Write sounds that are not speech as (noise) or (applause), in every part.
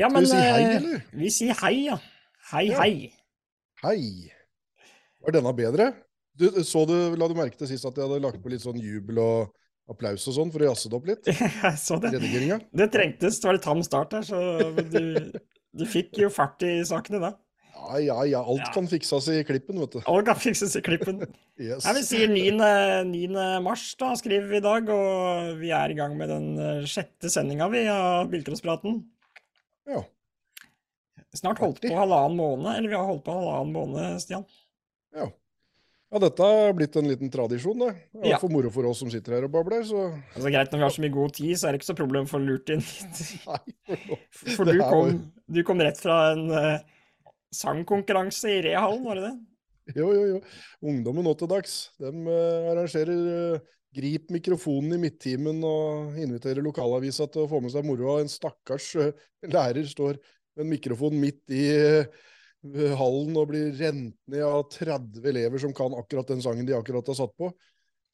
Ja, Skal men vi si hei, eh, eller? vi sier hei, ja. Hei, Ja. hei. Hei. Var denne bedre? Du, så du, La du merke til sist at jeg hadde lagt på litt sånn jubel og applaus og sånn for å jazze det opp litt? (laughs) Jeg så det. Det trengtes. Det var litt tam start her, så du, du fikk jo fart i sakene da. Ja, ja, ja. Alt Ja. kan fikses i klippen, vet du. Alt kan fikses i klippen. (laughs) Yes. Nei, vi sier 9. 9. mars, da, skriver vi i dag, og vi er i gang med den eh, sjette sendinga vi av Bilcrosspraten. Ja. Snart holdt på halvannen måned, eller vi har holdt på halvannen måned, Stian. ja. Ja, dette har blitt en liten tradisjon, det. Ja. for moro for oss som sitter her og babler, så Altså Greit, når vi har så mye god tid, så er det ikke så problem å få lurt inn litt. (laughs) Nei, for. Du kom, du kom rett fra en uh, sangkonkurranse i Rehallen, var det det? Jo, jo, jo. Ungdommen nå til dags, de uh, arrangerer eh, Grip mikrofonen i midttimen og inviterer lokalavisa til å få med seg moroa. En stakkars eh, lærer står med en mikrofon midt i eh, hallen og blir rent ned av 30 elever som kan akkurat den sangen de akkurat har satt på.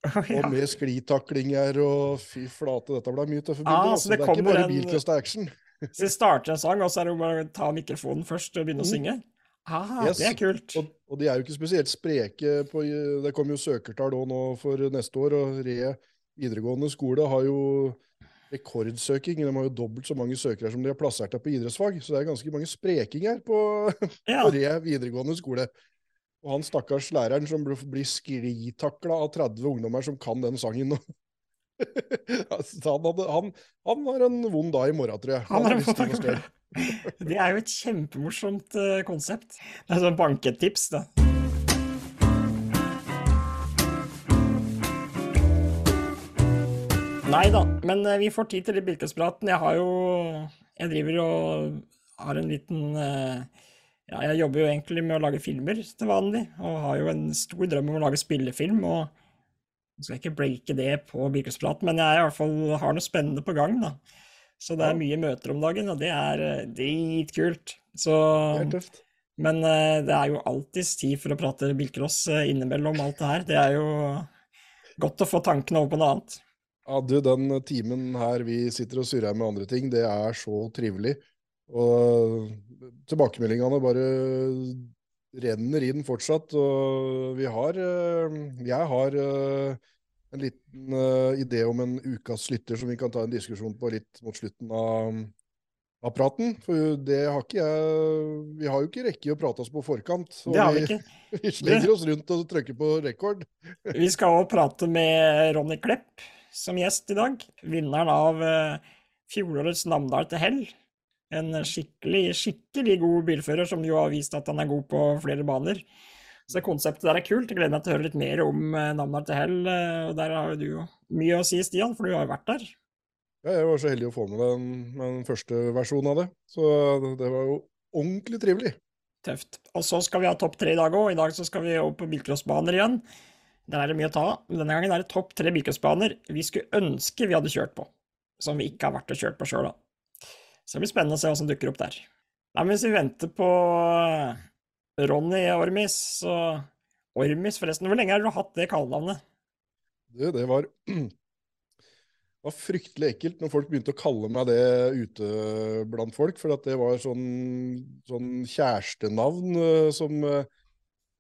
Oh, (laughs) ja. Og med sklitaklinger og fy flate, dette ble mye tøffe Ah, bilder. så altså. det det, er ikke bare en- bilcross action. Så vi starter en sang, og så er det bare å ta mikrofonen først og begynne å Mhm. synge? Ah, Yes. det er kult. Og, og de er jo ikke spesielt spreke. På, det kommer jo søkertall nå for neste år, og Re videregående skole har jo rekordsøking. De har jo dobbelt så mange søkere som de har plassert der på idrettsfag. Så det er ganske mange sprekinger (laughs) på, Ja. på Re videregående skole. Og han stakkars læreren som blir- sklitakla av 30 ungdommer som kan den sangen. (laughs) Altså, han, hadde, han, han har en vond dag i morgen, tror jeg. Han er hadde lyst til å stjele. Det er jo et kjempemorsomt eh, konsept. Det er sånn banketips, da. Nei da, men eh, vi får tid til litt Birkespraten, Jeg har jo Jeg driver og har en liten eh, Ja, jeg jobber jo egentlig med å lage filmer til vanlig, og har jo en stor drøm om å lage spillefilm. og Nå skal jeg ikke breake det på Birkespraten, men jeg er i hvert fall har noe spennende på gang, da. Så det er mye møter om dagen, og det er eh, dritkult. Så Det er tøft. Men eh, det er jo alltids tid for å prate bilcross eh, innimellom alt det her. Det er jo godt å få tankene over på noe annet. Ja, du, den timen her vi sitter og surrer med andre ting, det er så trivelig. Og tilbakemeldingene bare renner inn fortsatt. Og vi har Jeg har en liten uh, idé om en ukas lytter som vi kan ta en diskusjon på litt mot slutten av, av praten. For det har ikke jeg Vi har jo ikke rekke å prate oss på forkant. så Det har vi ikke. (laughs) Vi slenger oss rundt og trykker på rekord. (laughs) Vi skal også prate med Ronny Klepp som gjest i dag. Vinneren av uh, fjorårets Namdal til hell. En skikkelig, skikkelig god bilfører som jo har vist at han er god på flere baner. Så konseptet der er kult. Jeg gleder meg til å høre litt mer om navnet til hell. eh, Og der har jo du jo mye å si, Stian, for du har jo vært der. Ja, jeg var så heldig å få med den, den første versjonen av det. Så det var jo ordentlig trivelig. Tøft. Og så skal vi ha topp tre i dag òg. I dag så skal vi opp på bilcrossbaner igjen. Der er det mye å ta av. Denne gangen er det topp tre bilcrossbaner vi skulle ønske vi hadde kjørt på. Som vi ikke har vært og kjørt på sjøl, da. Så det blir spennende å se hva som dukker opp der. Nei, men hvis vi venter på eh, Ronny Ormis, så Ormis, forresten. Hvor lenge har du hatt det kallenavnet? Det, det var, (clears throat) var fryktelig ekkelt når folk begynte å kalle meg det ute blant folk, for at det var sånn, sånn kjærestenavn eh, som, eh,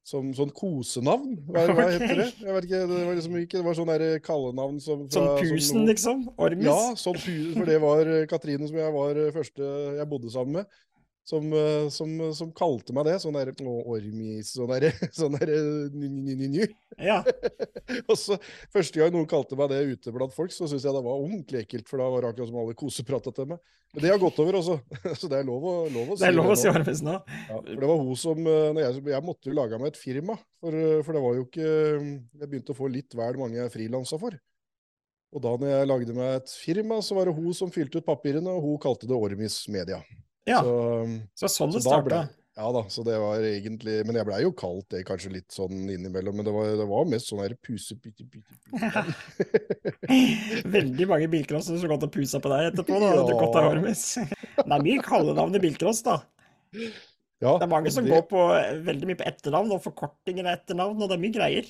som sånn kosenavn. Hva, hva heter det? Jeg vet ikke, det var liksom ikke, det var sånn kallenavn som fra- som Pusen, noe- liksom? Ormis? Ja, sånn Pusen, for det var Katrine som jeg var første jeg bodde sammen med, som, eh, som, som kalte meg det. Sånn der ormis, sånn der, (laughs) sånn der eh. Ja. (laughs) Og så første gang noen kalte meg det ute blant folk, så syntes jeg det var ordentlig ekkelt, for da var det akkurat som alle koseprata til meg. Men det har gått over også, (laughs) så det er lov å, lov å si Det er lov å si. Ormis nå. Ja, for det var hun som eh, når jeg, jeg måtte jo lage meg et firma, for, for det var jo ikke Jeg begynte å få litt vel mange jeg frilansa for. Og da når jeg lagde meg et firma, så var det hun som fylte ut papirene, og hun kalte det Ormis Media. Ja, Så, så sånn det så starta. ja da, så det var egentlig Men jeg blei jo kalt det kanskje litt sånn innimellom, men det var, det var mest sånn her puse pute, pute, (laughs) Veldig mange bilcrossere som gått og pusa på deg etterpå. da, Ja. du godt av Ormis. Det er mye kallenavn i bilcross, da. Ja, Det er mange som det- går på veldig mye på etternavn og forkortinger av etternavn, og det er mye greier.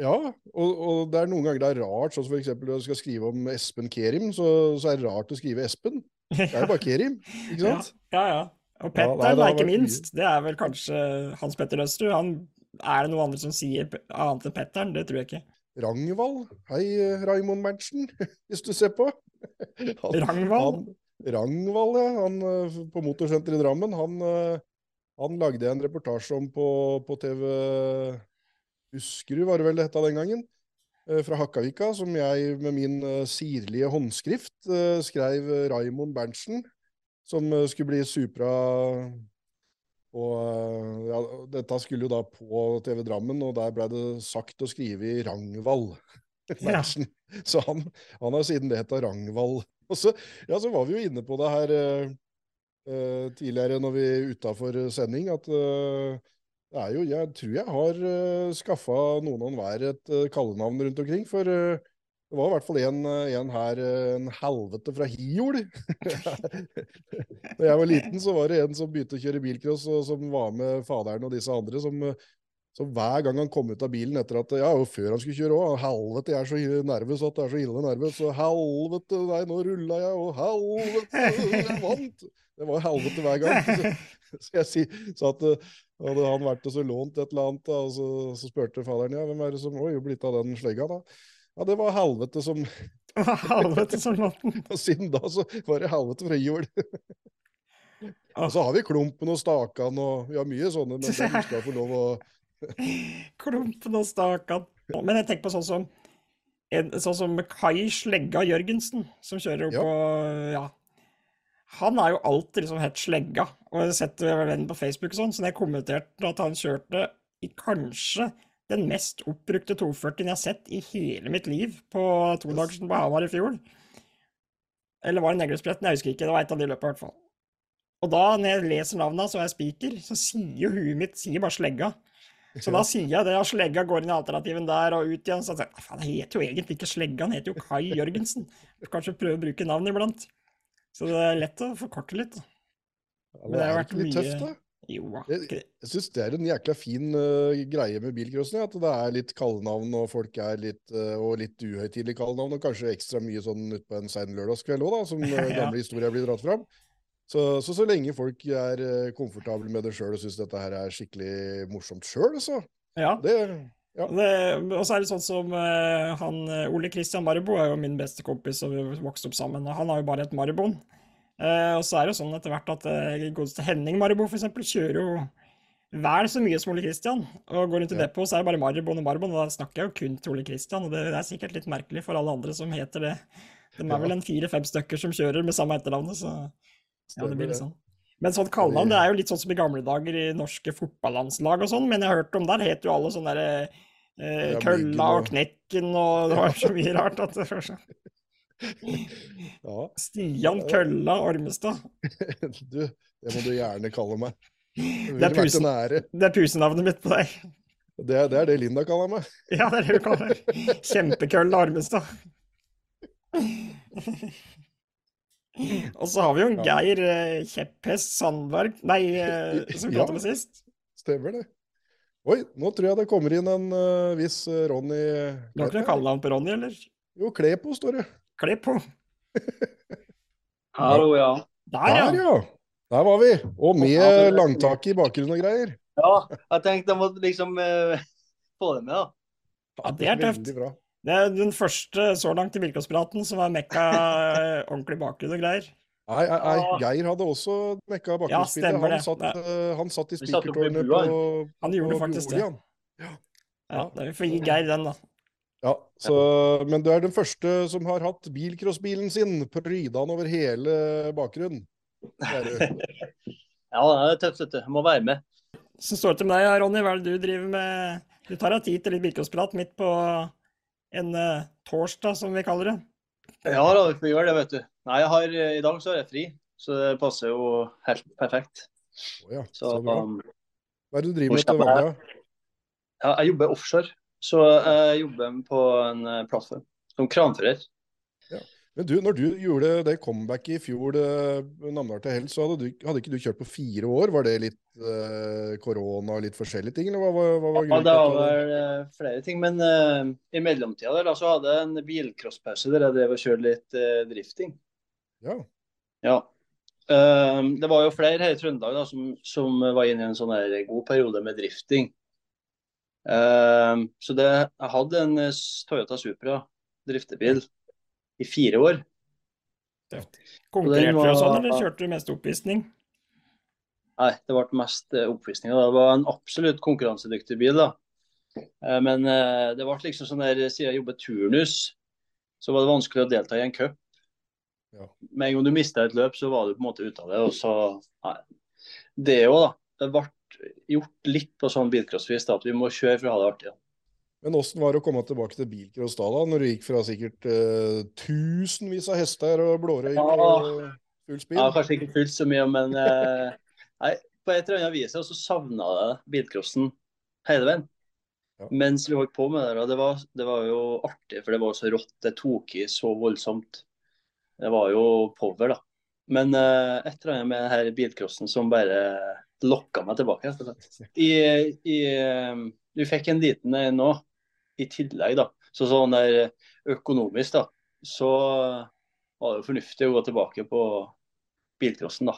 Ja, og, og, det er noen ganger det er rart, sånn som eksempel når du skal skrive om Espen Kerim, så, så er det rart å skrive Espen. Det er jo bare Kerim, ikke sant? Ja, ja. ja. Og Petter, ja, ikke minst. Det er vel kanskje Hans Petter Østrud. Han, er det noen andre som sier annet enn Petteren? Det tror jeg ikke. Rangvald. Hei, Raimond Berntsen, (laughs) hvis du ser på. Han, Rangvald? Han, Rangvald, ja. Han, eh, på Motorsenteret i Drammen. Han, eh, han lagde en reportasje om på, på TV Huskerud, var det vel det het den gangen. Eh, fra Hakkavika, som jeg med min sirlige håndskrift skrev Raimond Berntsen, som skulle bli Supra og ja, Dette skulle jo da på TV Drammen, og der ble det sagt å skrive i Rangvald. (laughs) Ja. Så han, han har siden det heta Rangvald og så, ja, så var vi jo inne på det her uh, tidligere når vi utafor sending, at uh, det er jo, jeg tror jeg har uh, skaffa noen og enhver et uh, kallenavn rundt omkring. For uh, det var i hvert fall en, en her, en helvete fra Hiol. (laughs) da jeg var liten, så var det en som begynte å kjøre bilcross, og som var med faderen og disse andre, som så hver gang han kom ut av bilen etter at Ja, og før han skulle kjøre òg. Helvete, jeg er så nervøs at det er så ille nervøs. Og helvete, nei, nå rulla jeg, og helvete, jeg vant! Det var helvete hver gang. Så, (laughs) så jeg sa at eh, hadde han vært og så lånt et eller annet, og så, så spurte faderen ja, hvem er det som Oi, blitt av den slegga, da? Ja, det var helvete som (laughs) Helvete som lånt den. (laughs) og siden da så var det helvete fra jul. (laughs) og så har vi Klumpen og Stakan og vi har mye sånne, men den skal få lov å Klumpen og stakan. Men jeg tenker på sånn som en, sånn som Kai Slegga Jørgensen, som kjører opp ja. på Ja. Han er jo alltid liksom helt slegga, og jeg har sett venn på Facebook og sånn, så jeg kommenterte at han kjørte i kanskje den mest oppbrukte 240 jeg har sett i hele mitt liv på todagersen på Hamar i fjor Eller var det Neglespretten? Jeg husker ikke. Det var et av de løpene, i hvert fall. Og da, når jeg leser navnet, så er jeg spiker, så sier jo huet mitt sier bare slegga. Så da sier jeg det, og Slegga går inn i alternativen der og ut igjen. Så jeg faen, det heter jo egentlig ikke Slegga, han heter jo Kai Jørgensen. Kanskje prøve å bruke navnet iblant. Så det er lett å forkorte litt. Men det har vært mye... tøft, da. Jo, jeg jeg syns det er en jækla fin uh, greie med bilcrossen. At det er litt kallenavn, og folk er litt, uh, og litt uhøytidelige kallenavn. Og kanskje ekstra mye sånn utpå en sein lørdagskveld òg, som (laughs) uh, gamle historier blir dratt fram. Så, så, så lenge folk er komfortable med det sjøl og syns dette her er skikkelig morsomt sjøl, så ja. det ja. og så er det sånn som uh, han Ole Kristian Marbo er jo min beste kompis, og vi vokste opp sammen. og Han har jo bare et Maribon. Og så er det jo sånn etter hvert at godeste Henning Marbo eksempel, kjører jo vel så mye som Ole Kristian. Og går rundt i ja. depot, så er det bare Maribon og Maribon, og da snakker jeg jo kun til Ole Kristian. Og det, det, er sikkert litt merkelig for alle andre som heter det. De er vel en fire-fem stykker som kjører med samme etternavnet, så ja, det blir litt sånn. Men sånn kallenavn det er jo litt sånn som i gamle dager i norske fotballandslag og sånn, men jeg har hørt om der het jo alle sånn derre eh, Kølla og Knekken og det var så mye rart at det var sånn. (laughs) Ja. Stian Kølla Ormestad. (laughs) du, det må du gjerne kalle meg. Det er, pusen, det er pusenavnet mitt på deg. Det er, det er, det Linda kaller meg. Ja, det er det hun kaller (laughs) Kjempekølla Ormestad. Og så har vi jo en Geir uh, Kjepphest Sandberg Nei, uh, (laughs) som pratet med sist. Stemmer det. Oi, nå tror jeg det kommer inn en uh, viss Ronny Du har ikke noe kallenavn på Ronny, eller? Jo, Klepo står det. Klepo. (laughs) Hallo, ja. Der, ja. Der, ja. Der var vi. Og med langtak i bakgrunnen og greier. Ja, jeg tenkte jeg måtte liksom (laughs) få det med, da. Ja, det er tøft. Det er den første så langt i Bilkåspraten som har mekka eh, ordentlig bakgrunn og greier. Nei, nei, nei, Geir hadde også mekka bakgrunnsbilde. Ja, han, satt, uh, han satt i spikertårnet på, Han gjorde på faktisk det. Ja. ja, vi får gi Geir den, da. Ja, så, Men du er den første som har hatt bilcrossbilen sin pryda over hele bakgrunnen. (laughs) ja, det er tøft, vet du. Jeg må være med. Så står det til meg, Ronny, hva er det du driver med? Du tar deg tid til litt bilcrossprat midt på en uh, torsdag, som vi kaller det. Ja da, vi får gjøre det, vet du. Nei, har, eh, I dag så er jeg fri, så det passer jo helt perfekt. Oh, ja. så, så um, Hva er det du driver med til vanlig? Ja, jeg jobber offshore. Så jeg jobber på en uh, plattform som kranfører. Men du, når du gjorde det comebacket i fjor, eh, Namdal til hell, så hadde, du, hadde ikke du kjørt på fire år? Var det litt eh, korona og litt forskjellige ting, eller hva, hva, hva var Ja, det var vel eh, flere ting, men eh, i mellomtida der så hadde jeg en bilcrosspause der jeg drev og kjørte litt eh, drifting. Ja, Ja. Eh, det var jo flere her i Trøndelag da, som, som var inne i en sånn her god periode med drifting. Eh, så det, jeg hadde en Toyota Supra driftebil i fire år. Konkurrerte du var- og sånn, eller kjørte du mest oppvisning? Nei, det ble mest oppvisning. da. Det var en absolutt konkurransedyktig bil. da. Eh, Men eh, det ble liksom sånn der, siden jeg jobbet turnus, så var det vanskelig å delta i en cup. Ja. Med en gang du mista et løp, så var du på en måte ute av det. Og så, nei. Det òg, da. Det ble gjort litt på sånn bilcrossvis at vi må kjøre for å ha det artig. da. Men åssen var det å komme tilbake til bilcross da, da, når du gikk fra sikkert uh, tusenvis av hester og blårøyk Ja. og full spill? Ja, kanskje ikke fullt så mye, men uh, (laughs) nei, på et eller annet vis så savna jeg bilcrossen hele veien. Ja. Mens vi holdt på med det. Og det var, det var jo artig, for det var så rått. Det tok i så voldsomt. Det var jo power, da. Men uh, et eller annet med denne bilcrossen som bare lokka meg tilbake. rett og slett. (laughs) I, i, du fikk en liten en nå, i tillegg, da. Så sånn der økonomisk, da, så var det jo fornuftig å gå tilbake på bilcrossen, da.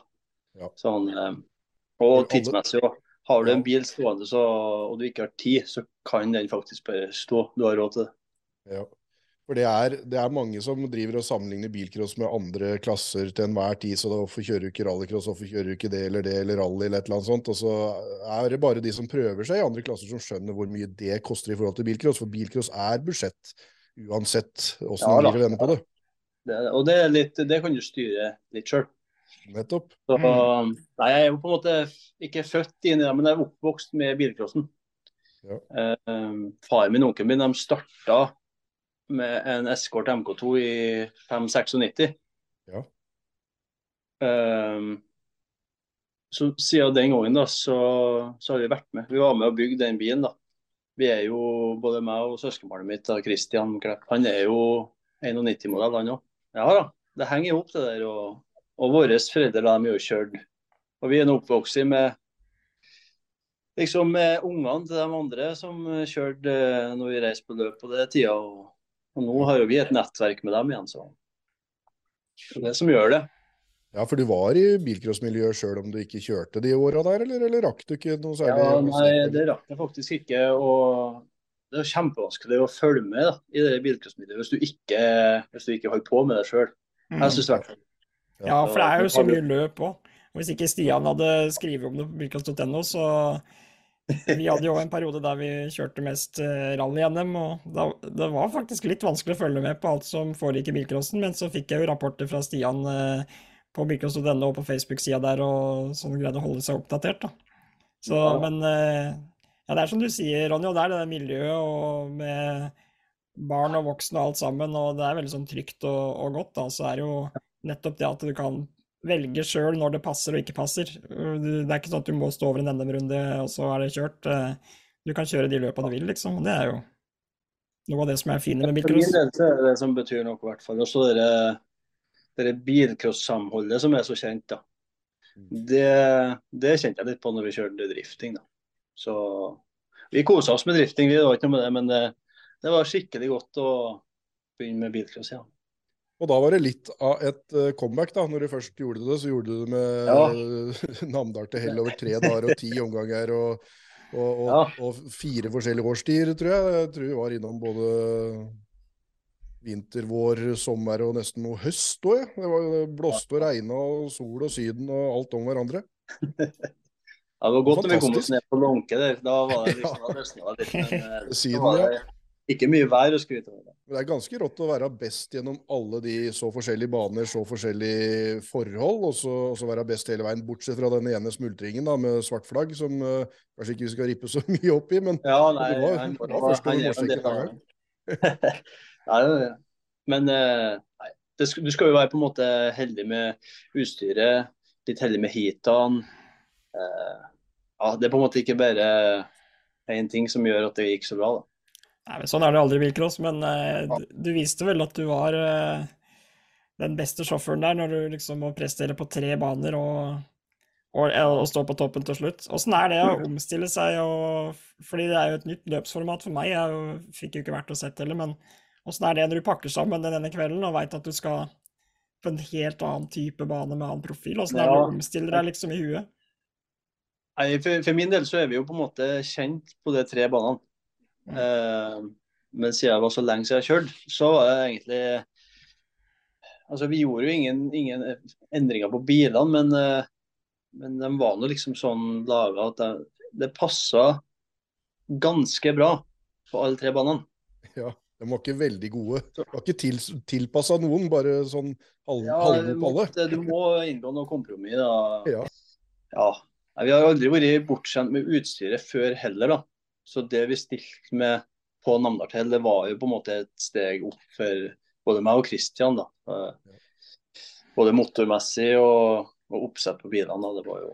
Ja. Sånn, eh, og tidsmessig òg. Har du en bil stående så, og du ikke har tid, så kan den faktisk bare stå. Du har råd til det. Ja. For det er, det er mange som driver og sammenligner bilcross med andre klasser til enhver tid. Så hvorfor kjører du ikke rallycross, hvorfor kjører du ikke det eller det eller rally eller et eller annet sånt. Og så er det bare de som prøver seg i andre klasser som skjønner hvor mye det koster i forhold til bilcross. For bilcross er budsjett uansett åssen Ja du vende vender på det. det og det, er litt, det kan du styre litt sjøl. Nettopp. Så. Nei, jeg er jo på en måte ikke født inn i det, men jeg er oppvokst med bilcrossen. Ja. Eh, far min og onkelen min de starta med en Escort MK2 i 596. Ja. Um, så siden den gangen da, så, så har vi vært med. Vi var med og bygde den bilen. da. Vi er jo, både meg og søskenbarnet mitt, da, Christian Klepp, han er jo 91-modell, han òg. Ja da, det henger jo opp det der. Og, og våre foreldre de er jo kjørt. Og vi er nå oppvokst med liksom med ungene til de andre som kjørte eh, når vi reiste på løp på det tida. Og, og nå har jo vi et nettverk med dem igjen, så. så det er det som gjør det. Ja, for du var i bilcrossmiljøet sjøl om du ikke kjørte de åra der, eller, eller rakk du ikke noe særlig? Ja, nei, det rakk jeg faktisk ikke. Og det er kjempevanskelig å følge med da, i det bilcrossmiljøet hvis du ikke, hvis du ikke holder på med det sjøl. Mm. Jeg synes i hvert fall. Ja, for det er jo så mye løp òg. Hvis ikke Stian hadde skrevet om det på bilcross.no, så Vi hadde jo en periode der vi kjørte mest eh, rally-NM, og det var faktisk litt vanskelig å følge med på alt som foregikk i bilcrossen, men så fikk jeg jo rapporter fra Stian eh, på bilcross.no og på Facebook-sida der, og sånn greide å holde seg oppdatert, da. Så, Ja. men eh, ja, det er som du sier, Ronny, og det er det miljøet og med barn og voksne og alt sammen, og det er veldig sånn trygt og, og godt, da, så er det jo nettopp det at du kan velge sjøl når det passer og ikke passer. Det er ikke sånn at du må stå over en NM-runde, og så er det kjørt. Eh, Du kan kjøre de løpa du vil, liksom. Det er jo noe av det som er fint med For min del er det det som betyr noe, i hvert fall. Også det det bilcross-samholdet som er så kjent, da. Det, det kjente jeg litt på når vi kjørte drifting, da. Så vi kosa oss med drifting, vi, det var ikke noe med det. Men det, det var skikkelig godt å begynne med bilcross, ja. Og da var det litt av et eh, comeback, da. Når du først gjorde det, så gjorde du det med Ja. eh, (laughs) Namdal til hell over tre dager og ti omganger og, og, og, Ja. og fire forskjellige årstider, tror jeg. Jeg tror vi var innom både vinter, vår, sommer og nesten noe høst òg. Det var blåste og regna og sol og Syden og alt om hverandre. (laughs) Ja, det var godt når vi kom oss ned på Lånke der. Da var det liksom, (laughs) da løsna det litt. Men eh, Syden, var ja. det ikke mye vær å skryte av. Det er ganske rått å være best gjennom alle de så forskjellige baner, så forskjellige forhold, og så, og så være best hele veien, bortsett fra den ene smultringen da, med svart flagg, som uh, kanskje ikke vi skal rippe så (laughs) mye opp i, men Ja, nei, det var- han, var første (laughs) er det. Men uh, nei, det du skal jo være på en måte heldig med utstyret, litt heldig med heatene. Uh, ja, det er på en måte ikke bare én ting som gjør at det gikk så bra. da. Nei, men sånn er det aldri i bilcross, men eh, du, viste vel at du var eh, den beste sjåføren der, når du liksom må prestere på tre baner og, og, og stå på toppen til slutt. Åssen er det å omstille seg, og, fordi det er jo et nytt løpsformat for meg, jeg jo, fikk jo ikke vært og sett heller, men åssen er det når du pakker sammen den ene kvelden og veit at du skal på en helt annen type bane med annen profil? Åssen er det å omstille deg liksom i huet? Nei, for, for min del så er vi jo på en måte kjent på de tre banene. Eh, men siden det var så lenge siden jeg kjørte, så var det egentlig Altså, vi gjorde jo ingen, ingen endringer på bilene, men, uh, men de var nå liksom sånn laga at det, det passa ganske bra på alle tre banene. Ja, de var ikke veldig gode. De var ikke til, tilpassa noen, bare sånn halv, Ja, halvgod på alle. måtte, du må inngå noe kompromiss, da. Ja. Ja. Nei, Vi har aldri vært bortskjemt med utstyret før heller, da. Så det vi stilte med på Namdaltell, det var jo på en måte et steg opp for både meg og Kristian. da. Eh, Både motormessig og, og oppsett på bilene. da. Det var jo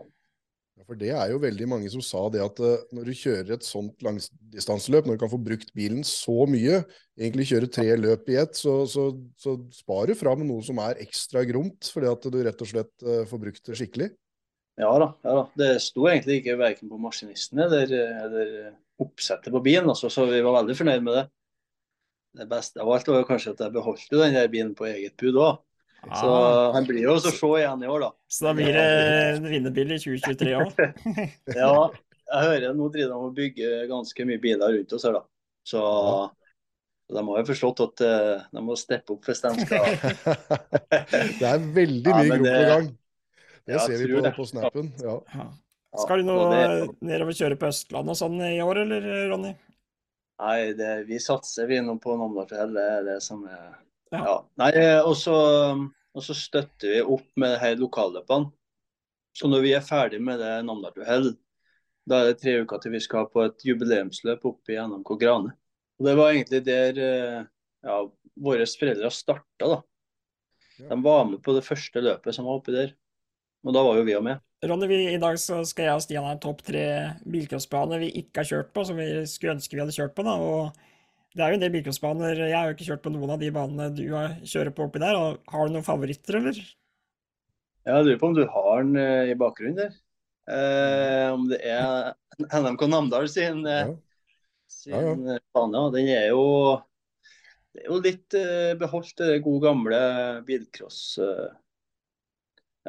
Ja, For det er jo veldig mange som sa det at eh, når du kjører et sånt langdistanseløp, når du kan få brukt bilen så mye, egentlig kjøre tre løp i ett, så, så, så sparer du fram noe som er ekstra gromt, fordi at du rett og slett eh, får brukt det skikkelig. Ja da. ja da. Det sto egentlig ikke verken på maskinisten eller, eller oppsettet på bilen, altså, så vi var veldig fornøyd med det. Det beste av alt var kanskje at jeg beholdt den der bilen på eget bud òg. Så Ah, han blir jo så se igjen i år, da. så da blir det en vinnerbil i 2023 òg? (laughs) Ja, jeg hører nå driver de og bygger ganske mye biler rundt oss her, da. Så de har jo forstått at eh, de må steppe opp hvis de skal (laughs) det er veldig mye ja, grop på gang. Det Ja, ser vi på, det. på snappen. Ja. Skal du nå nedover kjøre på Østlandet og sånn i år, eller Ronny? Nei, det, vi satser vi nå på Namdalsfjell. Det er det som er Ja. Ja. Nei, og så og så støtter vi opp med de her lokalløpene. Så når vi er ferdig med det Namdalsfjell, da er det tre uker til vi skal på et jubileumsløp oppe i NMK Grane. Og det var egentlig der eh, ja, våre foreldre starta, da. De var med på det første løpet som var oppi der. Og da var jo vi òg med. Ronny, vi, i dag så skal jeg og Stian ha en topp tre bilcrossbaner vi ikke har kjørt på, som vi skulle ønske vi hadde kjørt på. da, og Det er jo en del bilcrossbaner. Jeg har jo ikke kjørt på noen av de banene du har kjører på oppi der. og Har du noen favoritter, eller? Jeg lurer på om du har den eh, i bakgrunnen der. Eh, om det er NMK Namdal sin, eh, Ja. sin Ja, ja. eh, bane. og Den er jo Det er jo litt eh, beholdt det gode gamle bilcross eh,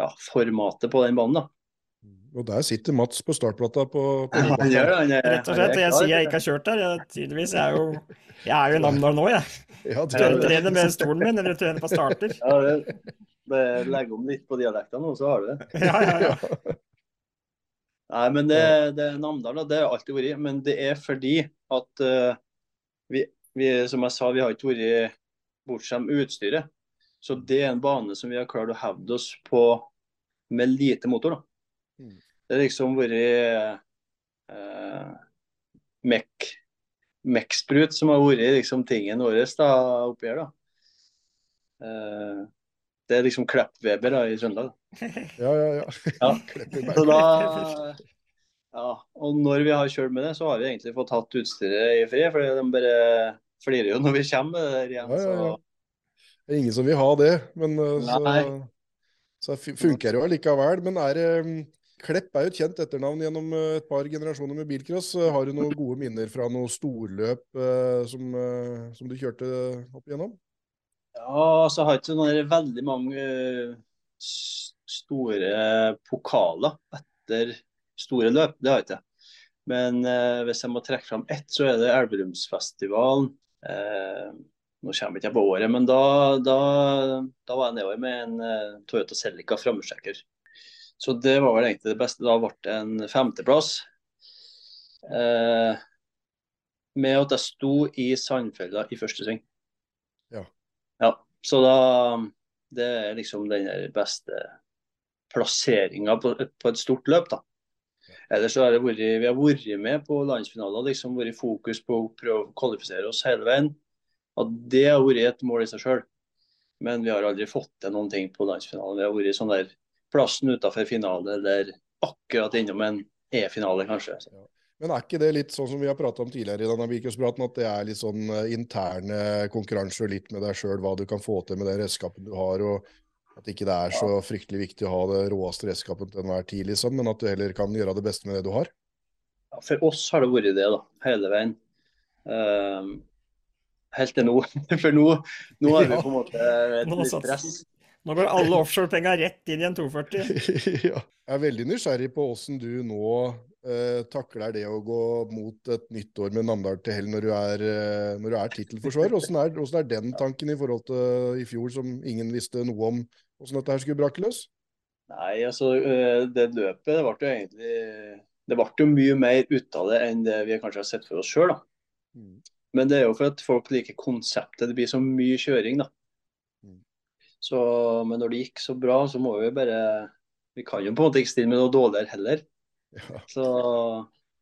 ja, formatet på den banen, da. Og der sitter Mats på startplata på, på Han gjør det. Han er, Rett og slett. Jeg sier jeg ikke har kjørt der. Jeg, tydeligvis. Jeg er jo, jeg er jo i Namdal nå, jeg. Ja, det Ja, Jeg det. trener med stolen min, eller trener på starter. Ja, det, det legger om litt på dialekten nå, så har du det. Ja, ja, ja. Nei, men det, det er Namdal, da, det har alltid vært. Men det er fordi at uh, vi, vi, som jeg sa, vi har ikke vært bortskjemt med utstyret. Så det er en bane som vi har klart å hevde oss på med lite motor. da. Mm. Det har liksom vært eh, Mek Mek-sprut som har vært liksom tingen vår oppi her. da. Eh, det er liksom Klepp-Weber i Trøndelag. Ja, ja, ja. Ja. (laughs) Så da Ja, og når vi har kjørt med det, så har vi egentlig fått hatt utstyret i fred. For de bare flirer jo når vi kommer med det der igjen. Ja, ja, ja. Så Det er ingen som vil ha det, men uh, så, så funker det jo allikevel. Men er det um, Klepp er jo et kjent etternavn gjennom uh, et par generasjoner med bilcross. Uh, Har du noen gode minner fra noe storløp eh, som, eh, som du kjørte opp igjennom? ja, så har jeg ikke noen veldig mange eh, store pokaler etter store løp. Det har jeg ikke. Men eh, hvis jeg må trekke fram ett, så er det Elverumsfestivalen. Eh, nå kommer jeg ikke på året, men da, da, da var jeg nedover med en eh, Toyota Celica framhjulstrekker. Så det var vel egentlig det beste. Da ble det en femteplass. Eh, med at jeg sto i Sandfella i første sving. Ja. Ja, så da Det er liksom den beste plasseringa på, på et stort løp, da. Ellers så har det vært, vi har vært med på landsfinaler, liksom vært i fokus på å prøve å kvalifisere oss hele veien. At det har vært et mål i seg sjøl. Men vi har aldri fått til noen ting på landsfinalen. Vi har vært sånn der plassen utafor finale eller akkurat innom en E-finale, kanskje. Ja. Men er ikke det litt sånn som vi har prata om tidligere i denne bilcrosspraten, at det er litt sånn eh, interne konkurranser litt med deg sjøl, hva du kan få til med den redskapen du har, og at ikke det er så fryktelig viktig å ha det råeste redskapet til enhver tid, liksom, men at du heller kan gjøre det beste med det du har? Ja, for oss har det vært det, da, hele veien. Uh, helt til nå. (laughs) For nå, nå har vi på en måte et litt stress. Nå går alle offshorepenga rett inn i en 240. (laughs) ja. Jeg er veldig nysgjerrig på åssen du nå eh, takler det å gå mot et nytt år med Namdal til hell når du er, eh, når du er tittelforsvarer. Åssen er, er den tanken i forhold til i fjor, som ingen visste noe om åssen dette her skulle brake løs? Nei, altså eh, det løpet det ble jo egentlig Det ble jo mye mer ut av det enn det vi kanskje har sett for oss sjøl. Mm. Men det er jo for at folk liker konseptet. Det blir så mye kjøring, da. Så, men når det gikk så bra, så må vi bare Vi kan jo på en måte ikke stille med noe dårligere heller. Ja. Så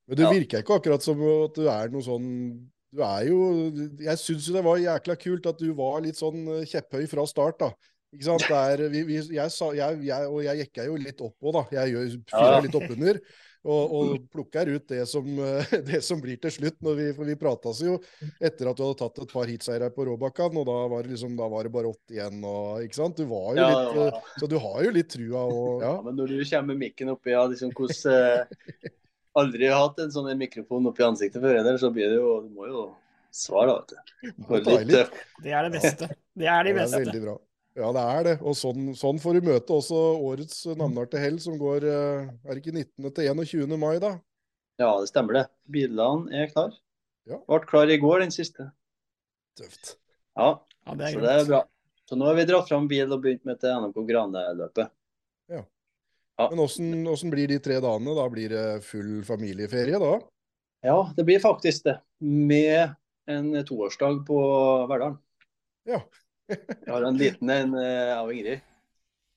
Men du Ja. virker ikke akkurat som at du er noe sånn Du er jo Jeg syns jo det var jækla kult at du var litt sånn eh, kjepphøy fra start, da. Ikke sant? (laughs) Det er, vi, vi, jeg, sa, jeg, jeg, og jeg jekka jo litt oppå, da. Jeg fyrer Ja. litt oppunder. Og, og plukker ut det som, eh, (laughs) det som blir til slutt. Når vi, for vi prates jo etter at du hadde tatt et par heatseiere på Råbakkan, og da var det liksom, da var det bare åtte igjen. Og, ikke sant? Du var jo Ja, litt, ja, eh, så du har jo litt trua. Og, (laughs) ja. ja, men når du kommer med mikken oppi ja, liksom hos, eh, Aldri hatt en sånn mikrofon oppi ansiktet før, eller, så blir det jo Du må jo svare, da, vet du. Litt. eh, Det er det beste. Det er de beste. det er veldig bra. Ja, det er det. Og sånn, sånn får du møte også årets navnearte hell, som går eh, Er det ikke 19. til 21. mai, da? ja, det stemmer det. Bilene er klar. Ja. Ble klar i går, den siste. Tøft. Ja, Ja, det så det er bra. Så nå har vi dratt fram bil og begynt med til NMK Grane-løpet. Ja. Men åssen åssen blir de tre dagene? Da blir det full familieferie, da? Ja, det blir faktisk det. Med en toårsdag på Verdalen. Ja. Jeg har en liten en eh, av Ingrid.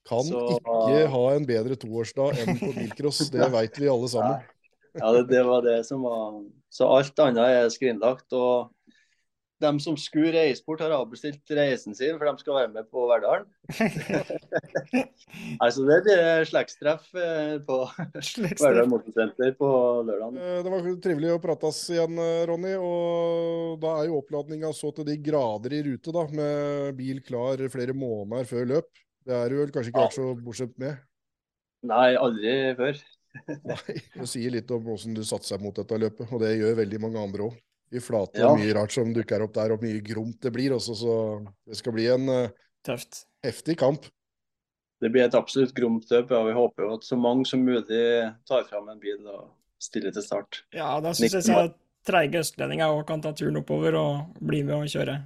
Kan Så- ikke ha en bedre toårsdag enn på bilcross, (laughs) det veit vi alle sammen. Ja, det, det var det som var Så alt annet er skrinlagt. Og de som skulle reise bort, har avbestilt reisen sin, for de skal være med på Verdalen. (laughs) Altså, det blir slektstreff eh, på Verdal Motorsenter på lørdag. Eh, Det var trivelig å prates igjen, eh, Ronny. Og da er jo oppladninga så til de grader i rute, da, med bil klar flere måneder før løp. Det er du vel kanskje ikke vært så bortsett med? Nei, aldri før. Nei, Det sier litt om hvordan du satser mot dette løpet, og det gjør veldig mange andre òg. Vi flate Ja. mye rart som dukker opp der, og mye gromt det blir også, så det skal bli en uh, Tøft. heftig kamp. Det blir et absolutt gromt løp. og vi håper jo at så mange som mulig tar fram en bil og stiller til start. Ja, da syns jeg så treige østlendinger òg kan ta turen oppover og bli med og kjøre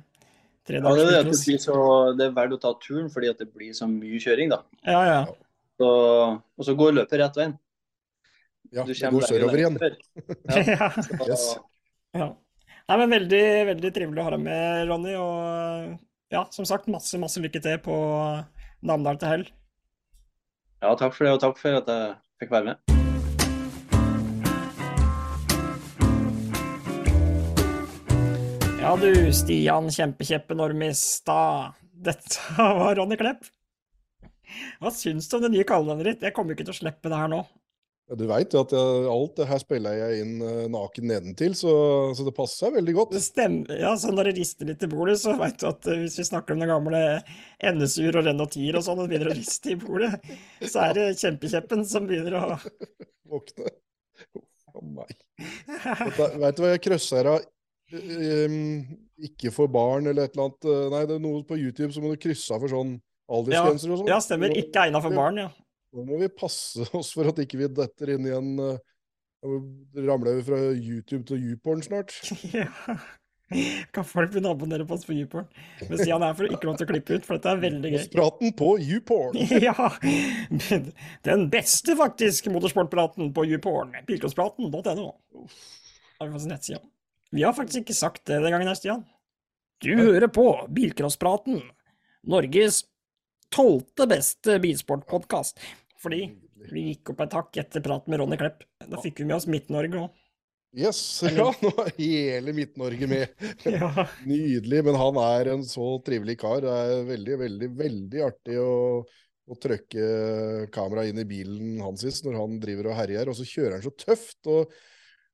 tre Ja, det, er det, det, blir så, det er verdt å ta turen fordi at det blir så mye kjøring. da. Ja, ja. Så, og så går løpet rett veien. Ja, Du det går sørover igjen. (laughs) Ja. ja. Yes. ja. Nei, men veldig, veldig trivelig å ha deg med, Ronny. Og ja, som sagt, masse, masse lykke til på Namdal til hell. ja, takk for det, og takk for at jeg fikk være med. Ja du, Stian Kjempekjeppe Normistad. Dette (laughs) var Ronny Klepp. Hva syns du om det nye kallenavnet ditt? Jeg kommer jo ikke til å slippe det her nå. Ja, du veit at jeg, alt det her spiller jeg inn eh, naken nedentil, så, så det passer veldig godt. Det stemmer. Ja, så når det rister litt i bordet, så veit du at eh, hvis vi snakker om den gamle NSU-er og Renotir og sånn, og det begynner å riste i bordet, så er det Kjempekjeppen som begynner å (laughs) Våkne. Å a meg. Veit du hva jeg krøsser av? Um, ikke for barn eller et eller annet. eh, Nei, det er noe på YouTube som må du krysse av for sånn aldersgrenser og sånn. Ja, stemmer. Ikke egna for barn, ja. Nå må vi passe (laughs) oss for at ikke vi detter inn i en uh, Ramler vi fra YouTube til YouPorn snart? (laughs) ja. Kan folk begynne å abonnere på oss på YouPorn? Men Stian er for ikke lov til å klippe ut, for dette er veldig gøy. Praten på YouPorn! (laughs) Ja! Den beste, faktisk, motorsportpraten på YouPorn. Bilcrosspraten.no. Vi har faktisk ikke sagt det den gangen her, Stian. Du hører på Bilcrosspraten, Norges tolvte beste bilsportpodkast. Fordi vi gikk opp et hakk etter praten med Ronny Klepp. Da fikk vi med oss Midt-Norge òg. Yes, (laughs) ja, nå er hele Midt-Norge med. (laughs) Ja. Nydelig, men han er en så trivelig kar. Det er veldig, veldig, veldig artig å, å trykke kameraet inn i bilen hans når han driver og herjer, og så kjører han så tøft. og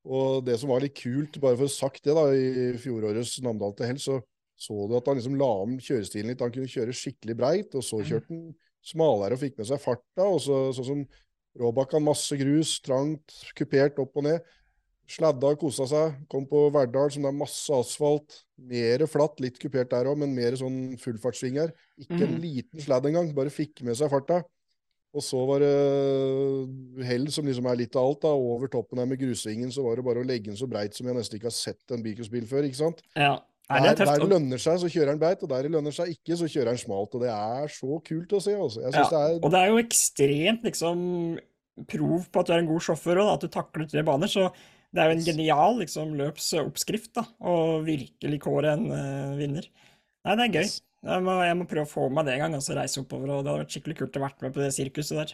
Og det som var litt kult, bare for å sagt det, da, i fjorårets Namdal til helg, så så du at han liksom la om kjørestilen litt. Han kunne kjøre skikkelig breit, og så kjørte han smalere og fikk med seg farta. og så, Sånn som Råbakkan, masse grus, trangt, kupert opp og ned. Sladda og kosa seg. Kom på Verdal, som det er masse asfalt. Mer flatt, litt kupert der òg, men mer sånn fullfartssvinger. Ikke en Mm. liten sladd engang, bare fikk med seg farta. Og så var det hell som liksom er litt av alt. da, Over toppen her med grusvingen så var det bare å legge den så breit som jeg nesten ikke har sett en bilcrossbil før. ikke sant? Ja. Der, det er der det lønner seg, så kjører han beit, og der det lønner seg ikke, så kjører han smalt. Og det er så kult å se. altså. Ja, det er og det er jo ekstremt liksom prov på at du er en god sjåfør og at du takler tre baner. Så det er jo en genial liksom, løpsoppskrift da, å virkelig kåre en uh, vinner. Nei, det er gøy. Jeg må, jeg må prøve å få med meg det en gang, altså reise oppover. og Det hadde vært skikkelig kult å vært med på det sirkuset der.